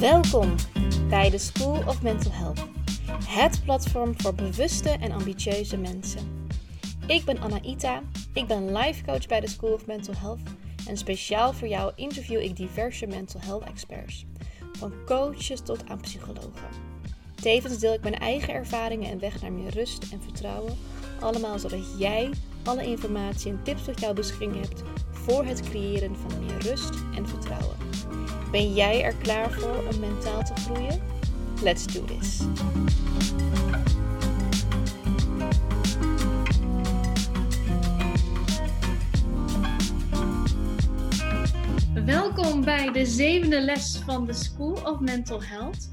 Welkom bij de School of Mental Health, het platform voor bewuste en ambitieuze mensen. Ik ben Anaïta, ik ben life coach bij de School of Mental Health en speciaal voor jou interview ik diverse mental health experts, van coaches tot aan psychologen. Tevens deel ik mijn eigen ervaringen en weg naar meer rust en vertrouwen, allemaal zodat jij alle informatie en tips tot jouw beschikking hebt voor het creëren van meer rust en vertrouwen. Ben jij er klaar voor om mentaal te groeien? Let's do this! Welkom bij de zevende les van de School of Mental Health.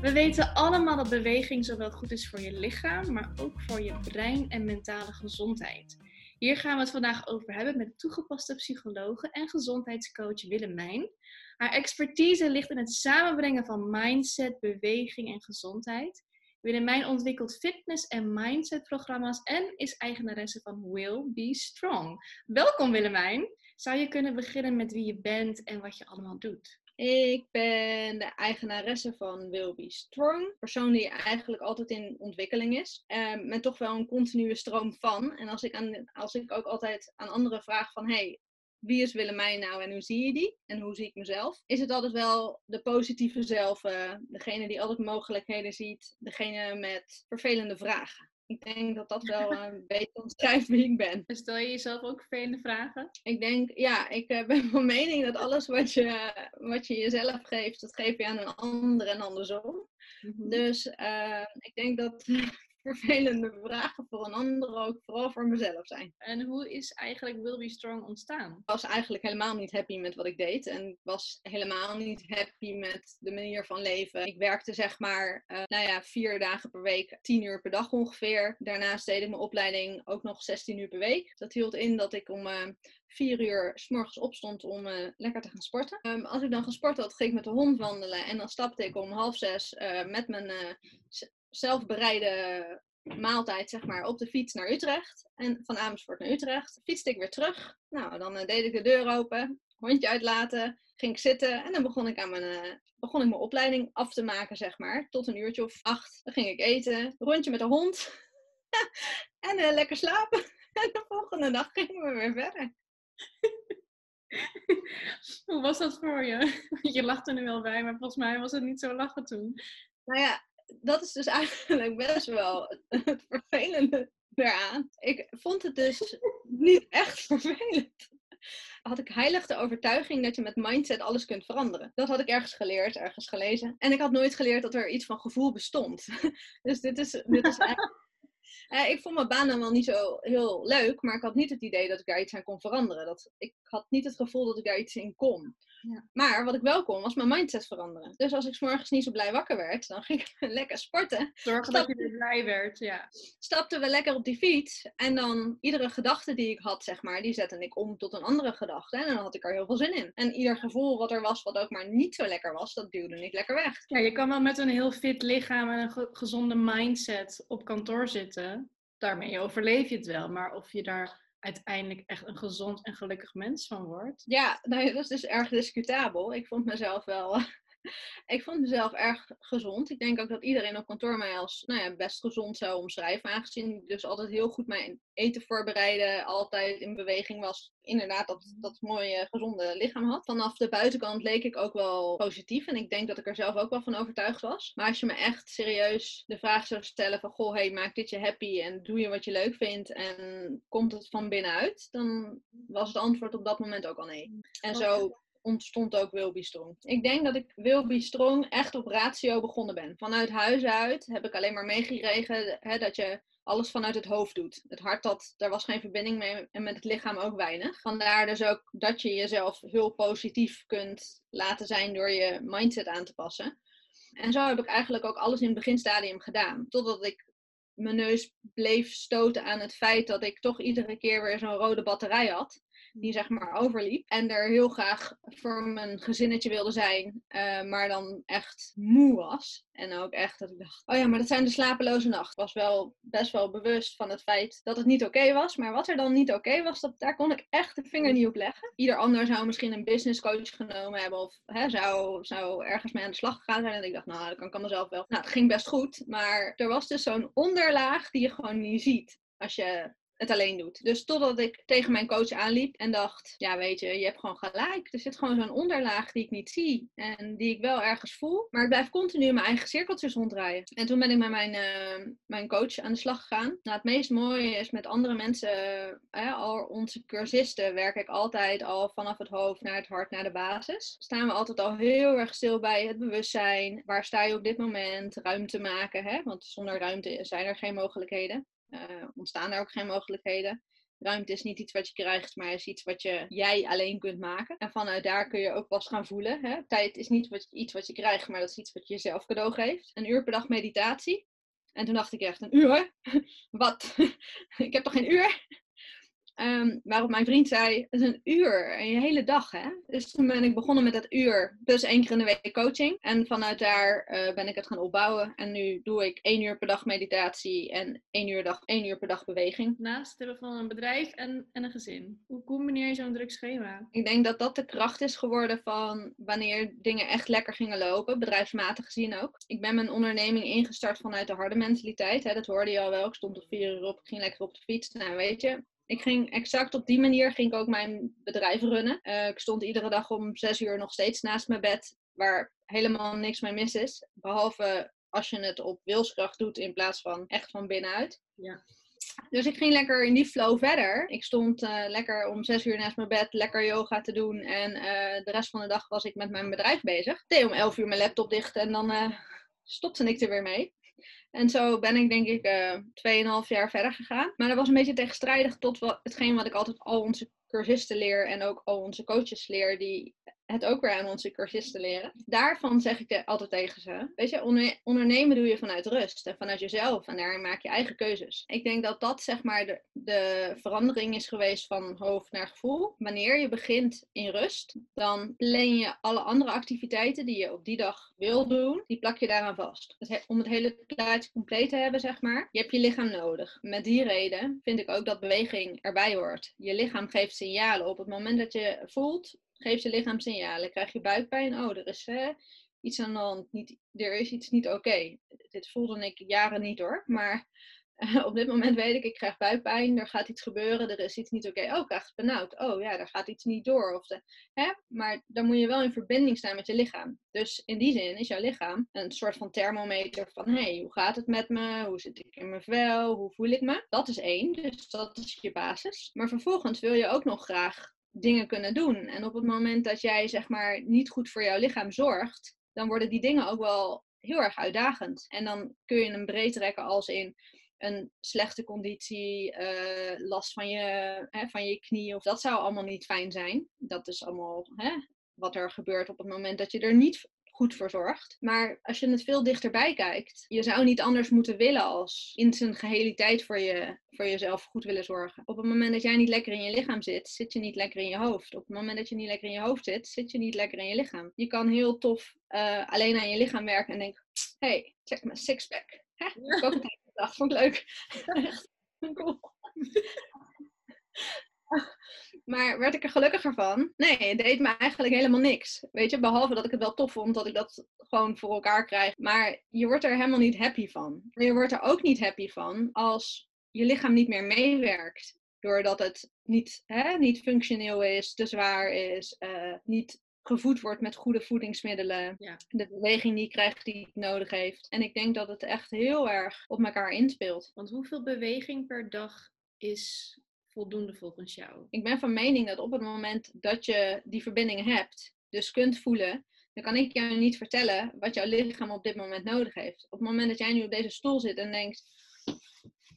We weten allemaal dat beweging zowel goed is voor je lichaam, maar ook voor je brein en mentale gezondheid. Hier gaan we het vandaag over hebben met toegepaste psychologe en gezondheidscoach Willemijn. Haar expertise ligt in het samenbrengen van mindset, beweging en gezondheid. Willemijn ontwikkelt fitness- en mindset-programma's en is eigenaresse van Will Be Strong. Welkom Willemijn. Zou je kunnen beginnen met wie je bent en wat je allemaal doet? Ik ben de eigenaresse van Will Be Strong. Persoon die eigenlijk altijd in ontwikkeling is. Um, met toch wel een continue stroom van. En als ik, aan, als ik ook altijd aan anderen vraag van... Hey, wie is Willemijn nou en hoe zie je die? En hoe zie ik mezelf? Is het altijd wel de positieve zelf, uh, degene die altijd mogelijkheden ziet, degene met vervelende vragen. Ik denk dat dat wel een beetje omschrijft wie ik ben. Stel je jezelf ook vervelende vragen? Ik denk, ja, ik uh, ben van mening dat alles wat je, wat je jezelf geeft, dat geef je aan een ander en andersom. Mm -hmm. Dus uh, ik denk dat vervelende vragen voor een ander ook vooral voor mezelf zijn. En hoe is eigenlijk Will Be Strong ontstaan? Ik was eigenlijk helemaal niet happy met wat ik deed. En ik was helemaal niet happy met de manier van leven. Ik werkte zeg maar, uh, nou ja, vier dagen per week, tien uur per dag ongeveer. Daarnaast deed ik mijn opleiding ook nog 16 uur per week. Dat hield in dat ik om... Uh, vier uur s morgens opstond om uh, lekker te gaan sporten. Um, als ik dan gesport had, ging ik met de hond wandelen. En dan stapte ik om half zes uh, met mijn uh, zelfbereide maaltijd zeg maar, op de fiets naar Utrecht. En van Amersfoort naar Utrecht. Fietste ik weer terug. Nou, dan deed ik de deur open. Hondje uitlaten. Ging ik zitten. En dan begon ik aan mijn, begon ik mijn opleiding af te maken, zeg maar. Tot een uurtje of acht. Dan ging ik eten. Rondje met de hond. en lekker slapen. En de volgende dag gingen we weer verder. Hoe was dat voor je? Je lacht er nu wel bij, maar volgens mij was het niet zo lachen toen. Nou ja, dat is dus eigenlijk best wel het vervelende eraan. Ik vond het dus niet echt vervelend. Had ik heilig de overtuiging dat je met mindset alles kunt veranderen. Dat had ik ergens geleerd, ergens gelezen. En ik had nooit geleerd dat er iets van gevoel bestond. Dus dit is, dit is eigenlijk uh, ik vond mijn baan dan wel niet zo heel leuk, maar ik had niet het idee dat ik daar iets aan kon veranderen. Dat, ik had niet het gevoel dat ik daar iets in kon. Ja. Maar wat ik wel kon, was mijn mindset veranderen. Dus als ik s morgens niet zo blij wakker werd, dan ging ik lekker sporten. Zorgen dat je weer blij werd, ja. Stapten we lekker op die fiets. En dan iedere gedachte die ik had, zeg maar, die zette ik om tot een andere gedachte. En dan had ik er heel veel zin in. En ieder gevoel wat er was, wat ook maar niet zo lekker was, dat duwde ik lekker weg. Ja, je kan wel met een heel fit lichaam en een ge gezonde mindset op kantoor zitten. Daarmee overleef je het wel. Maar of je daar uiteindelijk echt een gezond en gelukkig mens van wordt. Ja, nou, dat is dus erg discutabel. Ik vond mezelf wel. ik vond mezelf erg gezond. Ik denk ook dat iedereen op kantoor mij als nou ja, best gezond zou omschrijven. Aangezien ik dus altijd heel goed mijn eten voorbereiden, altijd in beweging was. Inderdaad, dat, dat mooie gezonde lichaam had. Vanaf de buitenkant leek ik ook wel positief. En ik denk dat ik er zelf ook wel van overtuigd was. Maar als je me echt serieus de vraag zou stellen van... Goh, hey, maak dit je happy en doe je wat je leuk vindt en komt het van binnenuit? Dan was het antwoord op dat moment ook al nee. En zo ontstond ook Will Be Strong. Ik denk dat ik Will Be Strong echt op ratio begonnen ben. Vanuit huis uit heb ik alleen maar meegekregen dat je alles vanuit het hoofd doet. Het hart, dat, daar was geen verbinding mee en met het lichaam ook weinig. Vandaar dus ook dat je jezelf heel positief kunt laten zijn door je mindset aan te passen. En zo heb ik eigenlijk ook alles in het beginstadium gedaan. Totdat ik mijn neus bleef stoten aan het feit dat ik toch iedere keer weer zo'n rode batterij had. Die zeg maar overliep. En er heel graag voor mijn gezinnetje wilde zijn, eh, maar dan echt moe was. En ook echt dat ik dacht, oh ja, maar dat zijn de slapeloze nachten. Was wel best wel bewust van het feit dat het niet oké was. Maar wat er dan niet oké was, dat, daar kon ik echt de vinger niet op leggen. Ieder ander zou misschien een business coach genomen hebben of hè, zou, zou ergens mee aan de slag gegaan zijn. En ik dacht, nou, dat kan ik aan mezelf wel. Nou, het ging best goed. Maar er was dus zo'n onderlaag die je gewoon niet ziet als je het alleen doet. Dus totdat ik tegen mijn coach aanliep en dacht, ja weet je, je hebt gewoon gelijk. Er zit gewoon zo'n onderlaag die ik niet zie en die ik wel ergens voel. Maar ik blijf continu in mijn eigen cirkeltjes ronddraaien. En toen ben ik met mijn, uh, mijn coach aan de slag gegaan. Nou, het meest mooie is met andere mensen, uh, al onze cursisten, werk ik altijd al vanaf het hoofd naar het hart, naar de basis. Staan we altijd al heel erg stil bij het bewustzijn. Waar sta je op dit moment? Ruimte maken, hè? want zonder ruimte zijn er geen mogelijkheden. Uh, ontstaan er ook geen mogelijkheden. Ruimte is niet iets wat je krijgt, maar is iets wat je, jij alleen kunt maken. En vanuit daar kun je ook pas gaan voelen. Hè? Tijd is niet wat, iets wat je krijgt, maar dat is iets wat je jezelf cadeau geeft. Een uur per dag meditatie. En toen dacht ik echt, een uur? Wat? ik heb toch geen uur? Um, waarop mijn vriend zei, het is een uur, een hele dag hè. Dus toen ben ik begonnen met dat uur, plus één keer in de week coaching. En vanuit daar uh, ben ik het gaan opbouwen. En nu doe ik één uur per dag meditatie en één uur, dag, één uur per dag beweging. Naast het hebben van een bedrijf en, en een gezin. Hoe combineer je zo'n druk schema? Ik denk dat dat de kracht is geworden van wanneer dingen echt lekker gingen lopen, bedrijfsmatig gezien ook. Ik ben mijn onderneming ingestart vanuit de harde mentaliteit. Hè. Dat hoorde je al wel. Ik stond op vier uur op, ik ging lekker op de fiets. Nou weet je, ik ging exact op die manier ging ik ook mijn bedrijf runnen. Uh, ik stond iedere dag om zes uur nog steeds naast mijn bed, waar helemaal niks mee mis is. Behalve als je het op wilskracht doet in plaats van echt van binnenuit. Ja. Dus ik ging lekker in die flow verder. Ik stond uh, lekker om zes uur naast mijn bed, lekker yoga te doen. En uh, de rest van de dag was ik met mijn bedrijf bezig. Deed om elf uur mijn laptop dicht en dan stopte ik er weer mee. En zo ben ik denk ik uh, 2,5 jaar verder gegaan. Maar dat was een beetje tegenstrijdig tot wat, hetgeen wat ik altijd al onze cursisten leer en ook al onze coaches leer, die het ook weer aan onze cursisten leren. Daarvan zeg ik altijd tegen ze. Weet je, ondernemen doe je vanuit rust en vanuit jezelf. En daarin maak je eigen keuzes. Ik denk dat dat zeg maar de, de verandering is geweest van hoofd naar gevoel. Wanneer je begint in rust, dan plan je alle andere activiteiten die je op die dag wil doen, die plak je daaraan vast. om het hele plaatje compleet te hebben, zeg maar, je hebt je lichaam nodig. Met die reden vind ik ook dat beweging erbij hoort. Je lichaam geeft signalen. Op het moment dat je voelt, geeft je lichaam signalen. Krijg je buikpijn? Oh, er is iets aan de hand. Niet, er is iets niet oké. Dit voelde ik jaren niet hoor. Maar op dit moment weet ik, ik krijg buikpijn. Er gaat iets gebeuren. Er is iets niet oké. Oh, ik krijg benauwd. Oh ja, er gaat iets niet door. Of de, hè? Maar dan moet je wel in verbinding staan met je lichaam. Dus in die zin is jouw lichaam een soort van thermometer van... Hé, hey, hoe gaat het met me? Hoe zit ik in mijn vel? Hoe voel ik me? Dat is één. Dus dat is je basis. Maar vervolgens wil je ook nog graag dingen kunnen doen. En op het moment dat jij zeg maar niet goed voor jouw lichaam zorgt, dan worden die dingen ook wel heel erg uitdagend. En dan kun je hem breed trekken als in een slechte conditie, uh, last van je, hè, van je knie. Of dat zou allemaal niet fijn zijn. Dat is allemaal hè, wat er gebeurt op het moment dat je er niet goed verzorgd. Maar als je het veel dichterbij kijkt, je zou niet anders moeten willen als in zijn geheliteit voor, je, voor jezelf goed willen zorgen. Op het moment dat jij niet lekker in je lichaam zit, zit je niet lekker in je hoofd. Op het moment dat je niet lekker in je hoofd zit, zit je niet lekker in je lichaam. Je kan heel tof uh, alleen aan je lichaam werken en denken, hey, check mijn sixpack. Ik ook een dag, vond ik leuk. Echt cool. Maar werd ik er gelukkiger van? Nee, het deed me eigenlijk helemaal niks. Weet je, behalve dat ik het wel tof vond dat ik dat gewoon voor elkaar krijg. Maar je wordt er helemaal niet happy van. Je wordt er ook niet happy van als je lichaam niet meer meewerkt. Doordat het niet, hè, niet functioneel is, te zwaar is, uh, niet gevoed wordt met goede voedingsmiddelen. Ja. De beweging die krijgt die het nodig heeft. En ik denk dat het echt heel erg op elkaar inspeelt. Want hoeveel beweging per dag is voldoende volgens jou? Ik ben van mening dat op het moment dat je die verbinding hebt, dus kunt voelen, dan kan ik jou niet vertellen wat jouw lichaam op dit moment nodig heeft. Op het moment dat jij nu op deze stoel zit en denkt,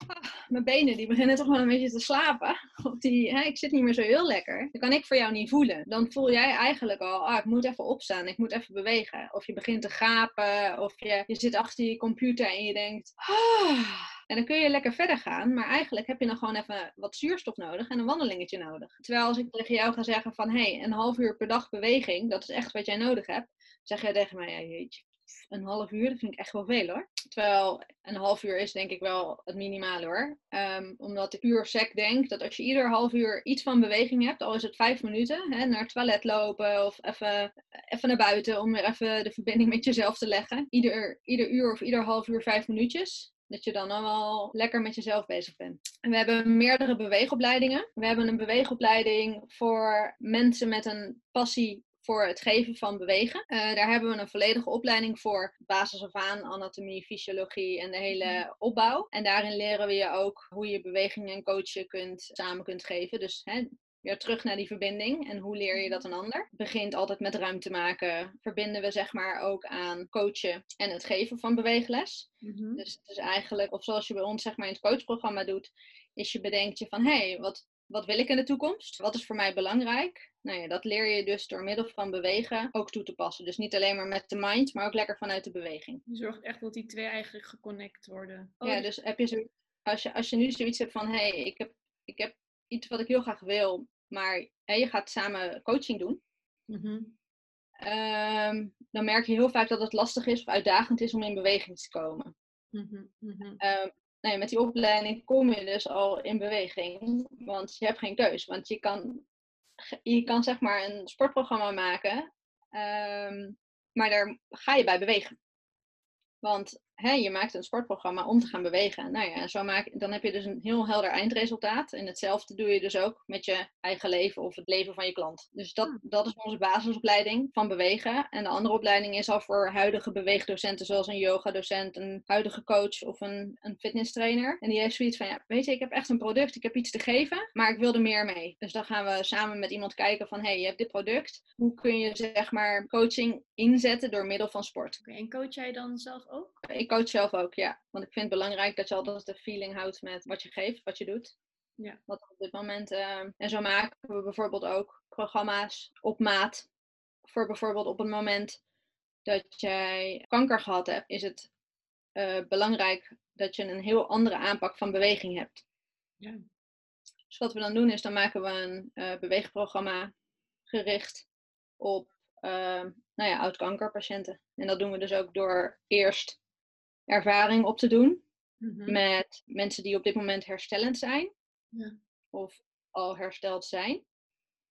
ah, mijn benen die beginnen toch wel een beetje te slapen, of die, ik zit niet meer zo heel lekker, dan kan ik voor jou niet voelen. Dan voel jij eigenlijk al, ah, ik moet even opstaan, ik moet even bewegen. Of je begint te gapen, of je, je zit achter je computer en je denkt, ah, En dan kun je lekker verder gaan, maar eigenlijk heb je dan gewoon even wat zuurstof nodig en een wandelingetje nodig. Terwijl als ik tegen jou ga zeggen van, hé, hey, een half uur per dag beweging, dat is echt wat jij nodig hebt, zeg jij tegen mij, ja, jeetje, een half uur, dat vind ik echt wel veel hoor. Terwijl een half uur is denk ik wel het minimale hoor. Um, omdat ik puur sec denk dat als je ieder half uur iets van beweging hebt, al is het vijf minuten, hè, naar het toilet lopen of even, even naar buiten om weer even de verbinding met jezelf te leggen. Ieder, ieder uur of ieder half uur vijf minuutjes. Dat je dan al wel lekker met jezelf bezig bent. we hebben meerdere beweegopleidingen. We hebben een beweegopleiding voor mensen met een passie voor het geven van bewegen. Uh, daar hebben we een volledige opleiding voor, basis of aan, anatomie, fysiologie en de hele mhm. opbouw. En daarin leren we je ook hoe je bewegingen en coachen kunt, samen kunt geven. Dus hè, weer terug naar die verbinding en hoe leer je dat een ander. Begint altijd met ruimte maken. Verbinden we zeg maar ook aan coachen en het geven van beweegles. Mhm. Dus het is eigenlijk, of zoals je bij ons zeg maar in het coachprogramma doet, is je bedenkt je van hé, hey, wat, wat wil ik in de toekomst? Wat is voor mij belangrijk? Nou ja, dat leer je dus door middel van bewegen ook toe te passen. Dus niet alleen maar met de mind, maar ook lekker vanuit de beweging. Je zorgt echt dat die twee eigenlijk geconnect worden. Oh, ja, dus heb je zo, als, je, als je nu zoiets hebt van hé, hey, ik, heb, ik heb iets wat ik heel graag wil, maar hè, je gaat samen coaching doen. Mhm. Ehm, dan merk je heel vaak dat het lastig is of uitdagend is om in beweging te komen. Mm nou ja, met die opleiding kom je dus al in beweging, want je hebt geen keus. Want je kan je kan zeg maar een sportprogramma maken, um, maar daar ga je bij bewegen. Want hè, je maakt een sportprogramma om te gaan bewegen. Nou ja, zo maak, dan heb je dus een heel helder eindresultaat. En hetzelfde doe je dus ook met je eigen leven of het leven van je klant. Dus dat, hmm. dat is onze basisopleiding van bewegen. En de andere opleiding is al voor huidige beweegdocenten, zoals een yogadocent, een huidige coach of een, een fitnesstrainer. En die heeft zoiets van, ja, weet je, ik heb echt een product, ik heb iets te geven, maar ik wil er meer mee. Dus dan gaan we samen met iemand kijken van, hé, hey, je hebt dit product. Hoe kun je zeg maar coaching inzetten door middel van sport? Okay, en coach jij dan zelf ook? Ik coach zelf ook, ja. Want ik vind het belangrijk dat je altijd de feeling houdt met wat je geeft, wat je doet. Ja. Wat op dit moment. Uh, en zo maken we bijvoorbeeld ook programma's op maat. Voor bijvoorbeeld op het moment dat jij kanker gehad hebt, is het uh, belangrijk dat je een heel andere aanpak van beweging hebt. Ja. Dus wat we dan doen is, dan maken we een uh, beweegprogramma gericht op nou ja, oud-kankerpatiënten. En dat doen we dus ook door eerst ervaring op te doen mhm. met mensen die op dit moment herstellend zijn ja. of al hersteld zijn.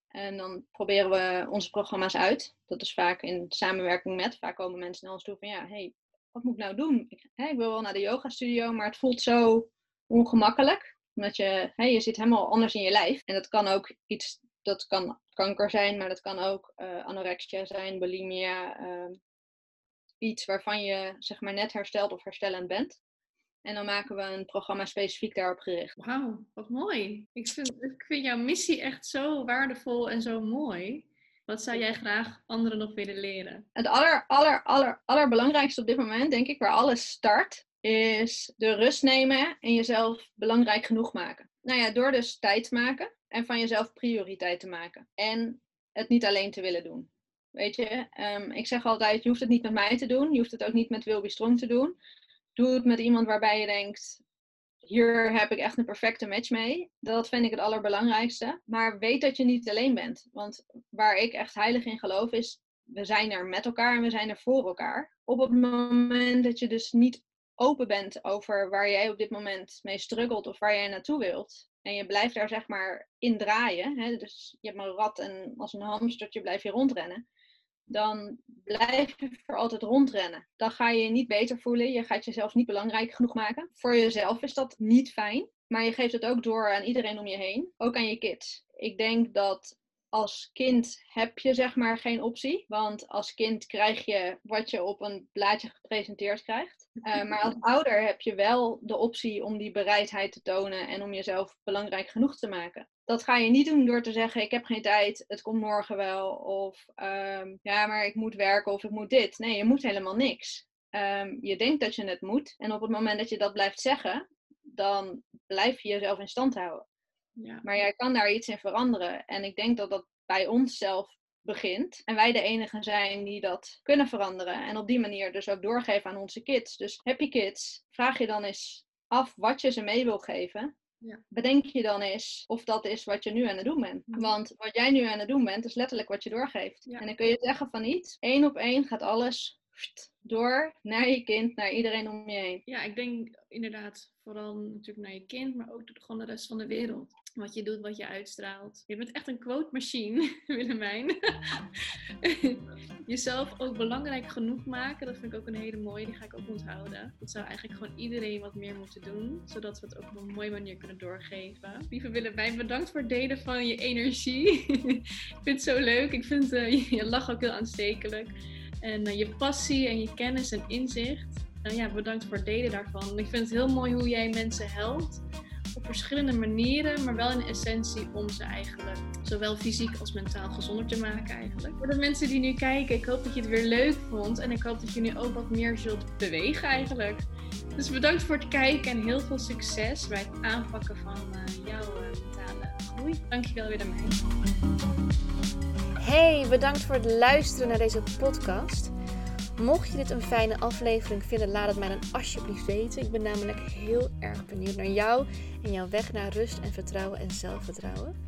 En dan proberen we onze programma's uit. Dat is vaak in samenwerking met. Vaak komen mensen naar ons toe van ja, hey, wat moet ik nou doen? Ik, ik wil wel naar de yoga studio, maar het voelt zo ongemakkelijk. Omdat je, hè, je zit helemaal anders in je lijf. En dat kan ook iets, dat kan kanker zijn, maar dat kan ook uh, anorexia zijn, bulimia, uh, iets waarvan je zeg maar net hersteld of herstellend bent. En dan maken we een programma specifiek daarop gericht. Wauw, wat mooi. Ik vind, ik vind jouw missie echt zo waardevol en zo mooi. Wat zou jij graag anderen nog willen leren? Het aller, aller, aller, allerbelangrijkste op dit moment, denk ik, waar alles start, is de rust nemen en jezelf belangrijk genoeg maken. Nou ja, door dus tijd te maken en van jezelf prioriteit te maken. En het niet alleen te willen doen. Weet je, um, ik zeg altijd, je hoeft het niet met mij te doen. Je hoeft het ook niet met Wilby Strong te doen. Doe het met iemand waarbij je denkt, hier heb ik echt een perfecte match mee. Dat vind ik het allerbelangrijkste. Maar weet dat je niet alleen bent. Want waar ik echt heilig in geloof is, we zijn er met elkaar en we zijn er voor elkaar. Op het moment dat je dus niet open bent over waar jij op dit moment mee struggelt of waar jij naartoe wilt. En je blijft daar zeg maar in draaien. Hè? Dus je hebt een rat en als een hamstertje blijf je rondrennen dan blijf je voor altijd rondrennen. Dan ga je je niet beter voelen. Je gaat jezelf niet belangrijk genoeg maken. Voor jezelf is dat niet fijn. Maar je geeft het ook door aan iedereen om je heen. Ook aan je kids. Ik denk dat als kind heb je zeg maar geen optie. Want als kind krijg je wat je op een blaadje gepresenteerd krijgt. Uh, maar als ouder heb je wel de optie om die bereidheid te tonen en om jezelf belangrijk genoeg te maken dat ga je niet doen door te zeggen: Ik heb geen tijd, het komt morgen wel. Of ehm, ja, maar ik moet werken of ik moet dit. Nee, je moet helemaal niks. Ehm, je denkt dat je het moet. En op het moment dat je dat blijft zeggen, dan blijf je jezelf in stand houden. Ja. Maar jij kan daar iets in veranderen. En ik denk dat dat bij onszelf begint. En wij de enigen zijn die dat kunnen veranderen. En op die manier dus ook doorgeven aan onze kids. Dus heb je kids, vraag je dan eens af wat je ze mee wil geven. Ja. Bedenk je dan eens of dat is wat je nu aan het doen bent. Mhm. Want wat jij nu aan het doen bent, is letterlijk wat je doorgeeft. Ja. En dan kun je zeggen van niet, één op één gaat alles door naar je kind, naar iedereen om je heen. Ja, ik denk inderdaad vooral natuurlijk naar je kind, maar ook gewoon de rest van de wereld. Wat je doet, wat je uitstraalt. Je bent echt een quote machine, Willemijn. Jezelf ook belangrijk genoeg maken, dat vind ik ook een hele mooie, die ga ik ook onthouden. Dat zou eigenlijk gewoon iedereen wat meer moeten doen, zodat we het ook op een mooie manier kunnen doorgeven. Lieve Willemijn, bedankt voor het delen van je energie. ik vind het zo leuk, ik vind eh, je lach ook heel aanstekelijk. En eh, je passie en je kennis en inzicht. Nou ja, bedankt voor het delen daarvan. Ik vind het heel mooi hoe jij mensen helpt. Op verschillende manieren, maar wel in essentie om ze eigenlijk zowel fysiek als mentaal gezonder te maken eigenlijk. Voor de mensen die nu kijken, ik hoop dat je het weer leuk vond. En ik hoop dat je nu ook wat meer zult bewegen eigenlijk. Dus bedankt voor het kijken en heel veel succes bij het aanpakken van uh, jouw mentale groei. Dankjewel weer mij. Hey, bedankt voor het luisteren naar deze podcast. Mocht je dit een fijne aflevering vinden, laat het mij dan alsjeblieft weten. Ik ben namelijk heel erg benieuwd naar jou en jouw weg naar rust en vertrouwen en zelfvertrouwen.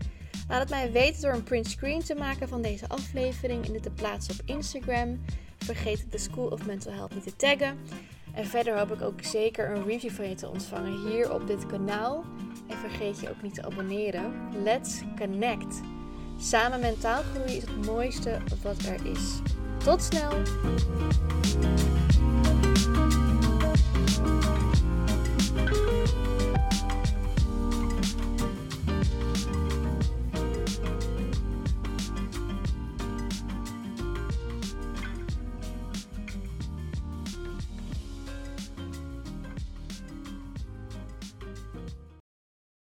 Laat het mij weten door een print screen te maken van deze aflevering en dit te plaatsen op Instagram. Vergeet de School of Mental Health niet te taggen. En verder hoop ik ook zeker een review van je te ontvangen hier op dit kanaal. En vergeet je ook niet te abonneren. Let's connect! Samen mentaal groeien is het mooiste wat er is. Tot snel!